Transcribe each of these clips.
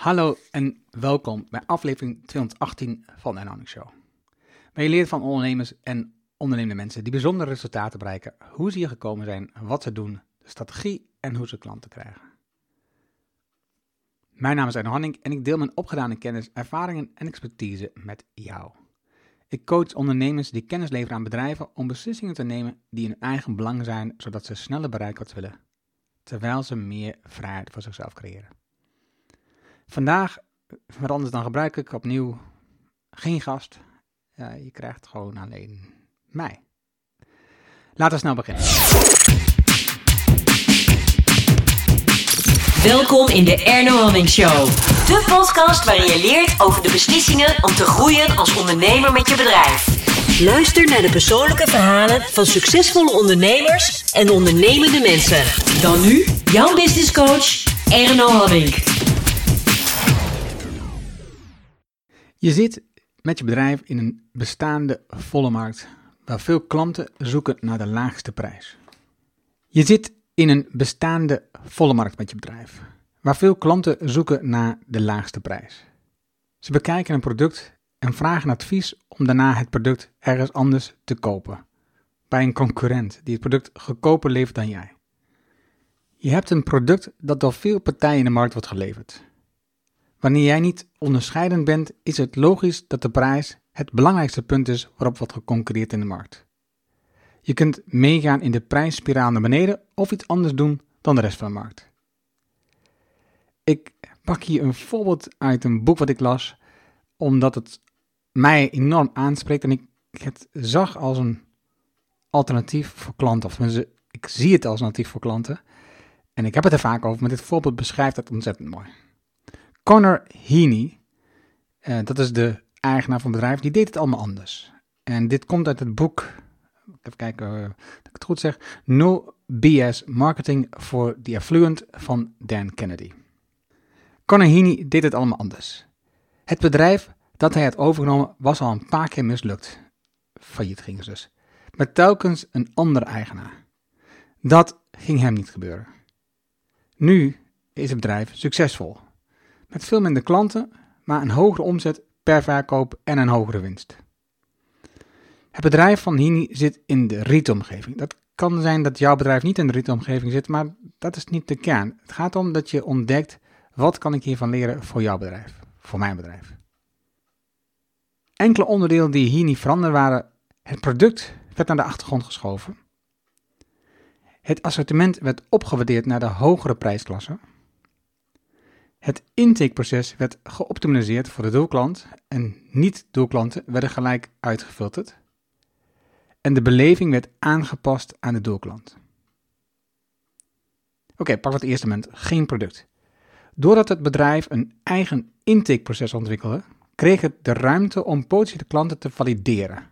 Hallo en welkom bij aflevering 218 van de Dynamic Show. Je leert van ondernemers en ondernemende mensen die bijzondere resultaten bereiken, hoe ze hier gekomen zijn, wat ze doen, de strategie en hoe ze klanten krijgen. Mijn naam is Arno en ik deel mijn opgedane kennis, ervaringen en expertise met jou. Ik coach ondernemers die kennis leveren aan bedrijven om beslissingen te nemen die in hun eigen belang zijn, zodat ze sneller bereiken wat ze willen, terwijl ze meer vrijheid voor zichzelf creëren. Vandaag, wat anders dan gebruikelijk, opnieuw geen gast. Ja, je krijgt gewoon alleen mij. Laten we snel beginnen. Welkom in de Erno Hamming Show. De podcast waarin je leert over de beslissingen om te groeien als ondernemer met je bedrijf. Luister naar de persoonlijke verhalen van succesvolle ondernemers en ondernemende mensen. Dan nu, jouw business coach, Erno Hamming. Je zit met je bedrijf in een bestaande volle markt waar veel klanten zoeken naar de laagste prijs. Je zit in een bestaande volle markt met je bedrijf waar veel klanten zoeken naar de laagste prijs. Ze bekijken een product en vragen advies om daarna het product ergens anders te kopen. Bij een concurrent die het product goedkoper levert dan jij. Je hebt een product dat door veel partijen in de markt wordt geleverd. Wanneer jij niet onderscheidend bent, is het logisch dat de prijs het belangrijkste punt is waarop wordt geconcurreerd in de markt. Je kunt meegaan in de prijsspiraal naar beneden of iets anders doen dan de rest van de markt. Ik pak hier een voorbeeld uit een boek wat ik las, omdat het mij enorm aanspreekt en ik het zag als een alternatief voor klanten. Of tenminste, ik zie het als een alternatief voor klanten. En ik heb het er vaak over, maar dit voorbeeld beschrijft het ontzettend mooi. Connor Heaney, uh, dat is de eigenaar van het bedrijf, die deed het allemaal anders. En dit komt uit het boek, even kijken uh, dat ik het goed zeg, No BS Marketing for the Affluent van Dan Kennedy. Connor Heaney deed het allemaal anders. Het bedrijf dat hij had overgenomen was al een paar keer mislukt. Failliet gingen ze dus. Met telkens een andere eigenaar. Dat ging hem niet gebeuren. Nu is het bedrijf succesvol met veel minder klanten, maar een hogere omzet per verkoop en een hogere winst. Het bedrijf van Hini zit in de retailomgeving. Dat kan zijn dat jouw bedrijf niet in de retailomgeving zit, maar dat is niet de kern. Het gaat om dat je ontdekt, wat kan ik hiervan leren voor jouw bedrijf, voor mijn bedrijf. Enkele onderdelen die hier niet waren, het product werd naar de achtergrond geschoven. Het assortiment werd opgewaardeerd naar de hogere prijsklasse. Het intakeproces werd geoptimaliseerd voor de doelklant en niet-doelklanten werden gelijk uitgefilterd. En de beleving werd aangepast aan de doelklant. Oké, pak wat eerste moment. Geen product. Doordat het bedrijf een eigen intakeproces ontwikkelde, kreeg het de ruimte om potentiële klanten te valideren.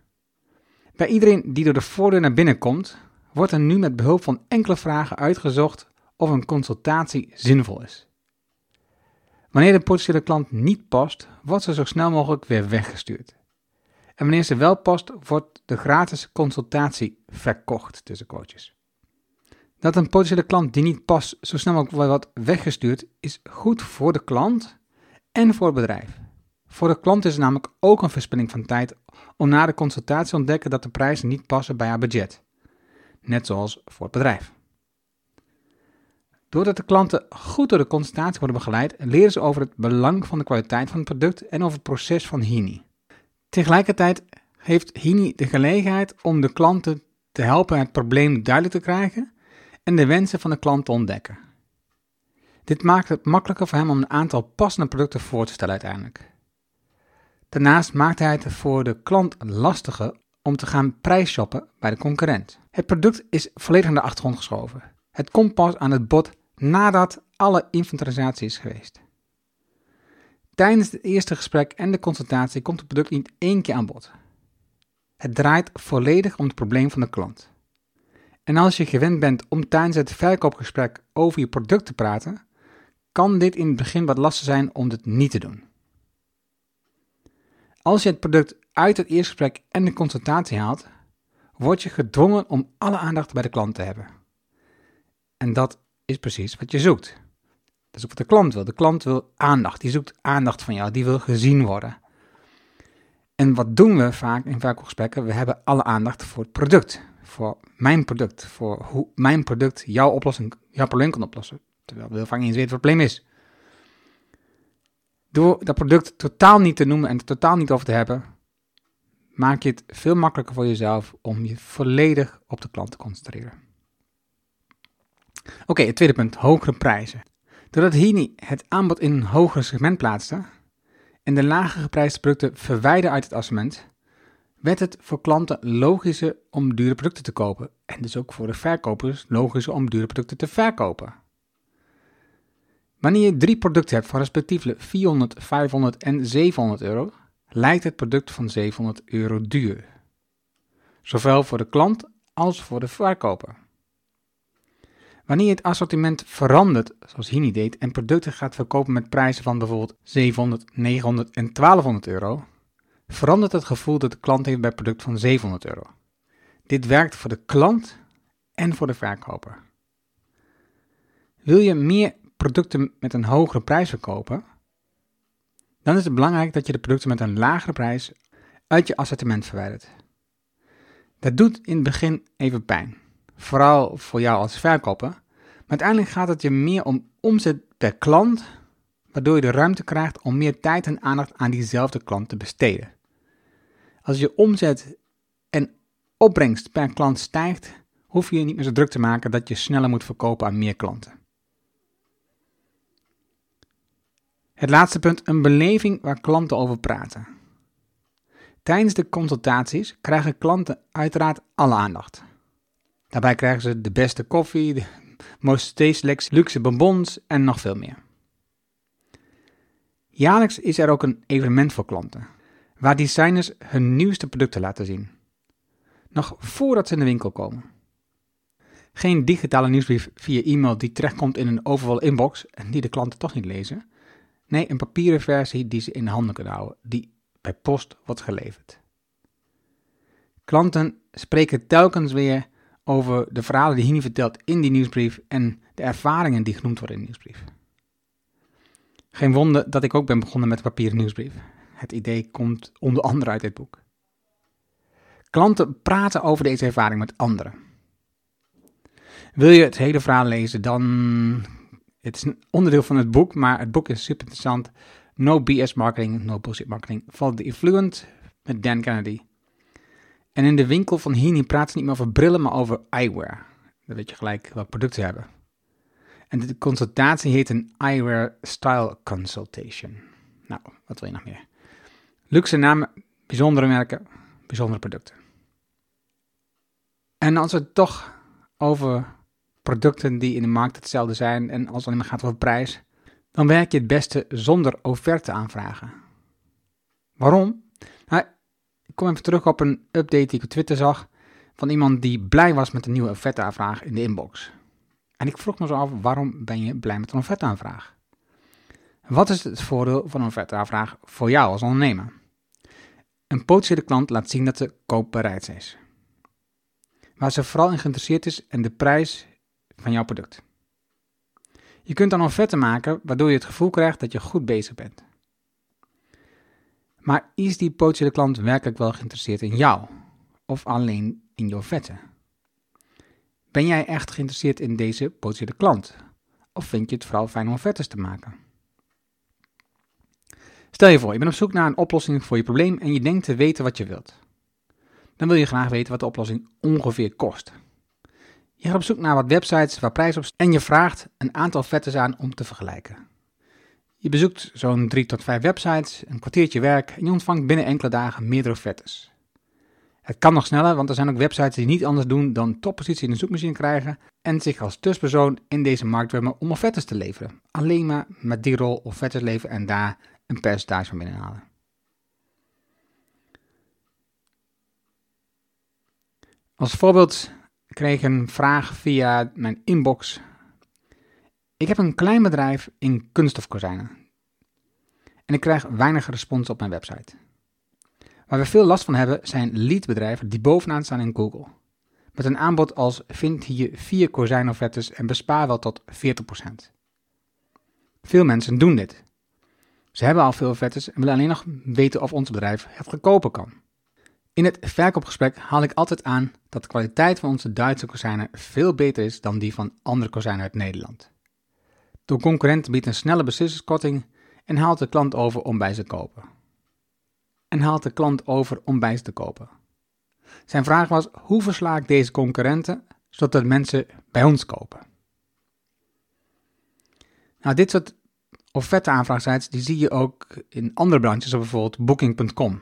Bij iedereen die door de voordeur naar binnen komt, wordt er nu met behulp van enkele vragen uitgezocht of een consultatie zinvol is. Wanneer de potentiële klant niet past, wordt ze zo snel mogelijk weer weggestuurd. En wanneer ze wel past, wordt de gratis consultatie verkocht tussen coaches. Dat een potentiële klant die niet past zo snel mogelijk wordt weggestuurd, is goed voor de klant en voor het bedrijf. Voor de klant is het namelijk ook een verspilling van tijd om na de consultatie te ontdekken dat de prijzen niet passen bij haar budget. Net zoals voor het bedrijf. Doordat de klanten goed door de consultatie worden begeleid, leren ze over het belang van de kwaliteit van het product en over het proces van Hini. Tegelijkertijd heeft Hini de gelegenheid om de klanten te helpen het probleem duidelijk te krijgen en de wensen van de klant te ontdekken. Dit maakt het makkelijker voor hem om een aantal passende producten voor te stellen uiteindelijk. Daarnaast maakt hij het voor de klant lastiger om te gaan prijsshoppen bij de concurrent. Het product is volledig naar de achtergrond geschoven. Het komt pas aan het bod nadat alle inventarisatie is geweest. Tijdens het eerste gesprek en de consultatie komt het product niet één keer aan bod. Het draait volledig om het probleem van de klant. En als je gewend bent om tijdens het verkoopgesprek over je product te praten, kan dit in het begin wat lastig zijn om dit niet te doen. Als je het product uit het eerste gesprek en de consultatie haalt, word je gedwongen om alle aandacht bij de klant te hebben. En dat is precies wat je zoekt. Dat is ook wat de klant wil. De klant wil aandacht. Die zoekt aandacht van jou. Die wil gezien worden. En wat doen we vaak in verkoopgesprekken? We hebben alle aandacht voor het product. Voor mijn product. Voor hoe mijn product jouw oplossing, jouw probleem kan oplossen. Terwijl we vaak niet eens weten wat het probleem is. Door dat product totaal niet te noemen en het totaal niet over te hebben, maak je het veel makkelijker voor jezelf om je volledig op de klant te concentreren. Oké, het tweede punt, hogere prijzen. Doordat Hini het aanbod in een hoger segment plaatste en de lagere geprijsde producten verwijderde uit het assortiment, werd het voor klanten logischer om dure producten te kopen en dus ook voor de verkopers logischer om dure producten te verkopen. Wanneer je drie producten hebt van respectievelijk 400, 500 en 700 euro, lijkt het product van 700 euro duur. Zowel voor de klant als voor de verkoper. Wanneer je het assortiment verandert, zoals Hini deed, en producten gaat verkopen met prijzen van bijvoorbeeld 700, 900 en 1200 euro, verandert het gevoel dat de klant heeft bij product van 700 euro. Dit werkt voor de klant en voor de verkoper. Wil je meer producten met een hogere prijs verkopen, dan is het belangrijk dat je de producten met een lagere prijs uit je assortiment verwijdert. Dat doet in het begin even pijn, vooral voor jou als verkoper, maar uiteindelijk gaat het je meer om omzet per klant, waardoor je de ruimte krijgt om meer tijd en aandacht aan diezelfde klant te besteden. Als je omzet en opbrengst per klant stijgt, hoef je je niet meer zo druk te maken dat je sneller moet verkopen aan meer klanten. Het laatste punt, een beleving waar klanten over praten. Tijdens de consultaties krijgen klanten uiteraard alle aandacht. Daarbij krijgen ze de beste koffie, de most tasteless luxe bonbons en nog veel meer. Jaarlijks is er ook een evenement voor klanten, waar designers hun nieuwste producten laten zien. Nog voordat ze in de winkel komen. Geen digitale nieuwsbrief via e-mail die terechtkomt in een overal inbox en die de klanten toch niet lezen, Nee, een papieren versie die ze in handen kunnen houden, die bij post wordt geleverd. Klanten spreken telkens weer over de verhalen die Hini vertelt in die nieuwsbrief en de ervaringen die genoemd worden in de nieuwsbrief. Geen wonder dat ik ook ben begonnen met de papieren nieuwsbrief. Het idee komt onder andere uit dit boek. Klanten praten over deze ervaring met anderen. Wil je het hele verhaal lezen, dan het is een onderdeel van het boek, maar het boek is super interessant. No BS Marketing, No Bullshit Marketing. Van The Influent met Dan Kennedy. En in de winkel van Hini praten ze niet meer over brillen, maar over eyewear. Dan weet je gelijk wat producten hebben. En de consultatie heet een Eyewear Style Consultation. Nou, wat wil je nog meer? Luxe namen, bijzondere merken, bijzondere producten. En als het toch over producten die in de markt hetzelfde zijn en als het alleen maar gaat over prijs, dan werk je het beste zonder offerte aanvragen. Waarom? Kom even terug op een update die ik op Twitter zag van iemand die blij was met een nieuwe offerte aanvraag in de inbox. En ik vroeg me zo af, waarom ben je blij met een offerte aanvraag? Wat is het voordeel van een offerte aanvraag voor jou als ondernemer? Een potentiële klant laat zien dat ze koopbereid is. Waar ze vooral in geïnteresseerd is en de prijs van jouw product. Je kunt dan offerte maken waardoor je het gevoel krijgt dat je goed bezig bent. Maar is die potentiële klant werkelijk wel geïnteresseerd in jou of alleen in je offerte? Ben jij echt geïnteresseerd in deze potentiële klant? Of vind je het vooral fijn om offertes te maken? Stel je voor, je bent op zoek naar een oplossing voor je probleem en je denkt te weten wat je wilt. Dan wil je graag weten wat de oplossing ongeveer kost. Je gaat op zoek naar wat websites waar prijs op staat en je vraagt een aantal vetters aan om te vergelijken. Je bezoekt zo'n 3 tot 5 websites, een kwartiertje werk en je ontvangt binnen enkele dagen meerdere vetters. Het kan nog sneller, want er zijn ook websites die niet anders doen dan toppositie in de zoekmachine krijgen en zich als tussenpersoon in deze markt om offertes te leveren. Alleen maar met die rol offertes leveren en daar een percentage van binnenhalen. Als voorbeeld kreeg een vraag via mijn inbox. Ik heb een klein bedrijf in kunststofkozijnen. En ik krijg weinig respons op mijn website. Waar we veel last van hebben zijn leadbedrijven die bovenaan staan in Google. Met een aanbod als vind hier vier kozijnoffertes en bespaar wel tot 40%. Veel mensen doen dit. Ze hebben al veel offertes en willen alleen nog weten of ons bedrijf het goedkoper kan. In het verkoopgesprek haal ik altijd aan dat de kwaliteit van onze Duitse kozijnen veel beter is dan die van andere kozijnen uit Nederland. De concurrent biedt een snelle beslissingskorting en haalt de klant over om bij ze te kopen. En haalt de klant over om bij ze te kopen. Zijn vraag was: hoe versla ik deze concurrenten zodat mensen bij ons kopen? Nou, dit soort offerte-aanvraagsite die zie je ook in andere branches, zoals bijvoorbeeld Booking.com.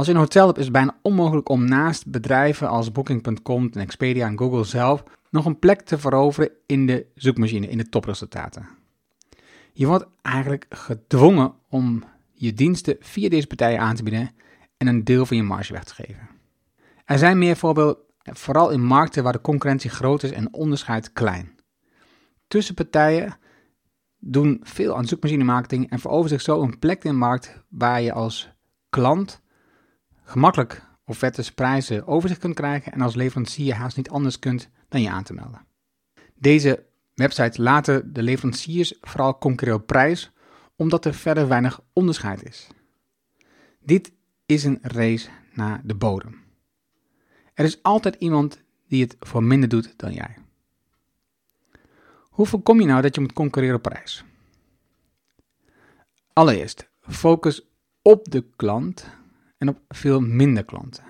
Als je een hotel hebt, is het bijna onmogelijk om naast bedrijven als Booking.com, Expedia en Google zelf nog een plek te veroveren in de zoekmachine, in de topresultaten. Je wordt eigenlijk gedwongen om je diensten via deze partijen aan te bieden en een deel van je marge weg te geven. Er zijn meer voorbeelden, vooral in markten waar de concurrentie groot is en onderscheid klein. Tussenpartijen doen veel aan zoekmachine marketing en veroveren zich zo een plek in de markt waar je als klant gemakkelijk offertes, prijzen overzicht kunt krijgen en als leverancier haast niet anders kunt dan je aan te melden. Deze websites laten de leveranciers vooral concurreren op prijs, omdat er verder weinig onderscheid is. Dit is een race naar de bodem. Er is altijd iemand die het voor minder doet dan jij. Hoe voorkom je nou dat je moet concurreren op prijs? Allereerst, focus op de klant en op veel minder klanten.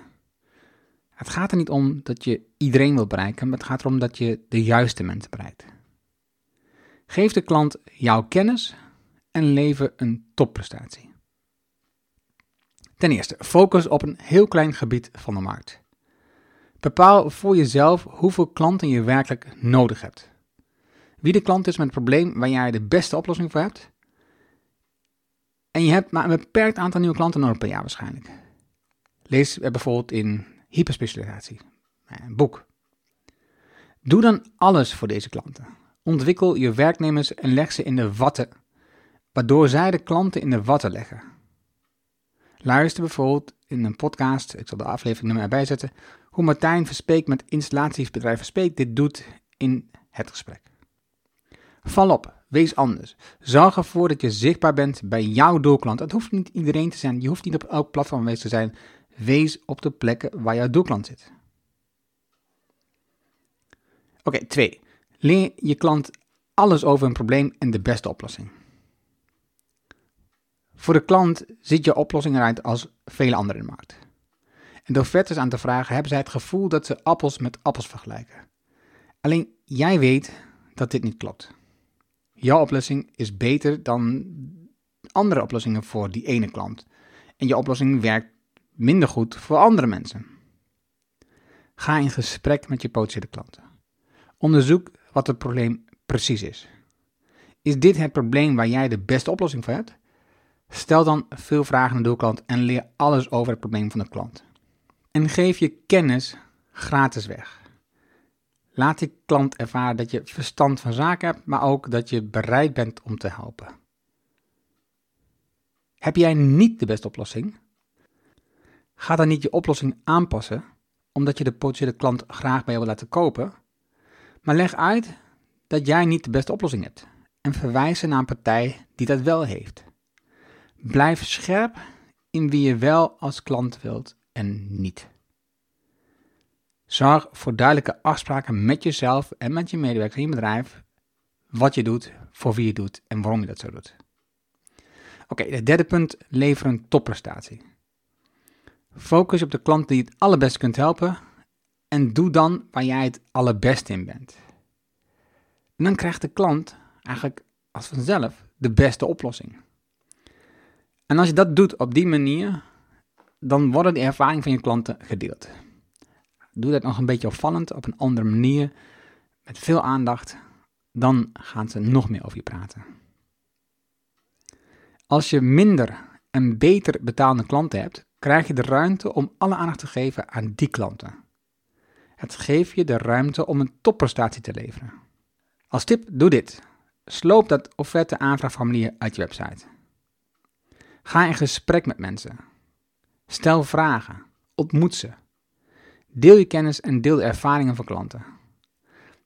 Het gaat er niet om dat je iedereen wil bereiken, maar het gaat erom dat je de juiste mensen bereikt. Geef de klant jouw kennis en lever een topprestatie. Ten eerste, focus op een heel klein gebied van de markt. Bepaal voor jezelf hoeveel klanten je werkelijk nodig hebt. Wie de klant is met het probleem waar jij de beste oplossing voor hebt. En je hebt maar een beperkt aantal nieuwe klanten nodig per jaar waarschijnlijk. Lees bijvoorbeeld in hyperspecialisatie, een boek. Doe dan alles voor deze klanten. Ontwikkel je werknemers en leg ze in de watten, waardoor zij de klanten in de watten leggen. Luister bijvoorbeeld in een podcast, ik zal de aflevering nummer erbij zetten, hoe Martijn Verspeek met installatiebedrijf Verspeek dit doet in het gesprek. Val op, wees anders. Zorg ervoor dat je zichtbaar bent bij jouw doelklant. Het hoeft niet iedereen te zijn, je hoeft niet op elk platform aanwezig te zijn. Wees op de plekken waar jouw doelklant zit. Oké, twee. Leer je klant alles over een probleem en de beste oplossing. Voor de klant ziet je oplossing eruit als vele andere in de markt. En door offertes aan te vragen hebben zij het gevoel dat ze appels met appels vergelijken. Alleen jij weet dat dit niet klopt. Jouw oplossing is beter dan andere oplossingen voor die ene klant. En je oplossing werkt minder goed voor andere mensen. Ga in gesprek met je potentiële klanten. Onderzoek wat het probleem precies is. Is dit het probleem waar jij de beste oplossing voor hebt? Stel dan veel vragen aan de doelklant en leer alles over het probleem van de klant. En geef je kennis gratis weg. Laat die klant ervaren dat je verstand van zaken hebt, maar ook dat je bereid bent om te helpen. Heb jij niet de beste oplossing? Ga dan niet je oplossing aanpassen, omdat je de potentiële klant graag bij je wil laten kopen, maar leg uit dat jij niet de beste oplossing hebt en verwijs ze naar een partij die dat wel heeft. Blijf scherp in wie je wel als klant wilt en niet. Zorg voor duidelijke afspraken met jezelf en met je medewerkers in je bedrijf. Wat je doet, voor wie je doet en waarom je dat zo doet. Oké, het derde punt, lever een topprestatie. Focus op de klant die je het allerbest kunt helpen en doe dan waar jij het allerbeste in bent. En dan krijgt de klant eigenlijk als vanzelf de beste oplossing. En als je dat doet op die manier, dan worden de ervaringen van je klanten gedeeld. Doe dat nog een beetje opvallend, op een andere manier, met veel aandacht, dan gaan ze nog meer over je praten. Als je minder en beter betaalde klanten hebt, krijg je de ruimte om alle aandacht te geven aan die klanten. Het geeft je de ruimte om een topprestatie te leveren. Als tip, doe dit. Sloop dat offerte aanvraagformulier uit je website. Ga in gesprek met mensen. Stel vragen. Ontmoet ze. Deel je kennis en deel de ervaringen van klanten.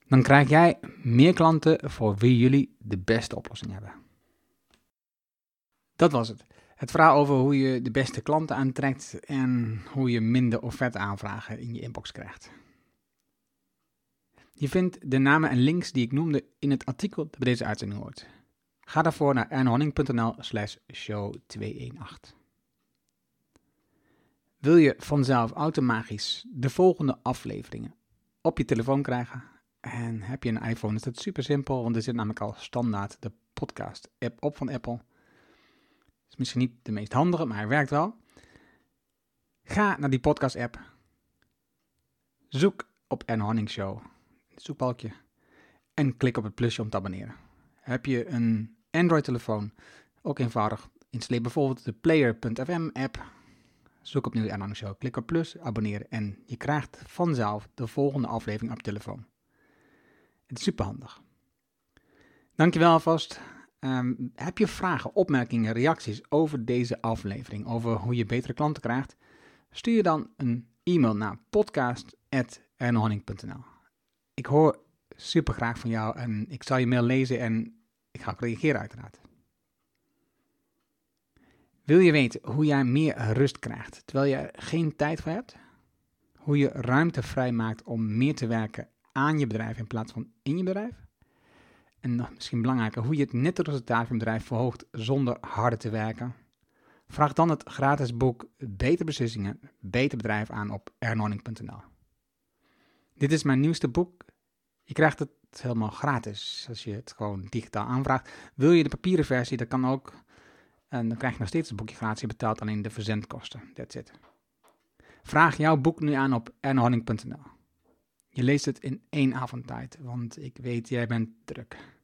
Dan krijg jij meer klanten voor wie jullie de beste oplossing hebben. Dat was het. Het verhaal over hoe je de beste klanten aantrekt en hoe je minder offerte aanvragen in je inbox krijgt. Je vindt de namen en links die ik noemde in het artikel dat bij deze uitzending hoort. Ga daarvoor naar ernhonning.nl slash show 218. Wil je vanzelf automatisch de volgende afleveringen op je telefoon krijgen? En heb je een iPhone is dat super simpel, want er zit namelijk al standaard de podcast app op van Apple. Is misschien niet de meest handige, maar hij werkt wel. Ga naar die podcast app. Zoek op Ern Show. Zoekbalkje. En klik op het plusje om te abonneren. Heb je een Android telefoon? Ook eenvoudig. Installeer bijvoorbeeld de Player.fm app Zoek opnieuw de Erlang Show, klik op plus, abonneren en je krijgt vanzelf de volgende aflevering op telefoon. Het is superhandig. Dankjewel alvast. Um, heb je vragen, opmerkingen, reacties over deze aflevering, over hoe je betere klanten krijgt? Stuur dan een e-mail naar podcast.ernohanning.nl Ik hoor super graag van jou en ik zal je mail lezen en ik ga ook reageren uiteraard. Wil je weten hoe jij meer rust krijgt terwijl je er geen tijd voor hebt? Hoe je ruimte vrijmaakt om meer te werken aan je bedrijf in plaats van in je bedrijf? En nog misschien belangrijker, hoe je het netto resultaat van je bedrijf verhoogt zonder harder te werken? Vraag dan het gratis boek Beter Beslissingen, Beter Bedrijf aan op ernorning.nl. Dit is mijn nieuwste boek. Je krijgt het helemaal gratis als je het gewoon digitaal aanvraagt. Wil je de papieren versie, dat kan ook. En dan krijg je nog steeds het boekje gratis. Je betaalt alleen de verzendkosten. That's it. Vraag jouw boek nu aan op ernhoning.nl. Je leest het in één avondtijd, want ik weet, jij bent druk.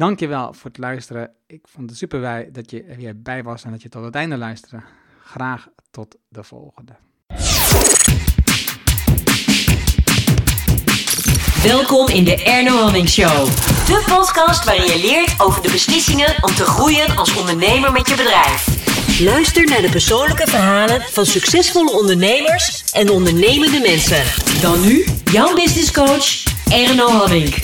Dankjewel voor het luisteren. Ik vond het super wij dat je er weer bij was en dat je tot het einde luisterde. Graag tot de volgende. Welkom in de Erno Hamming Show. De podcast waarin je leert over de beslissingen om te groeien als ondernemer met je bedrijf. Luister naar de persoonlijke verhalen van succesvolle ondernemers en ondernemende mensen. Dan nu jouw business coach Erno Hamming.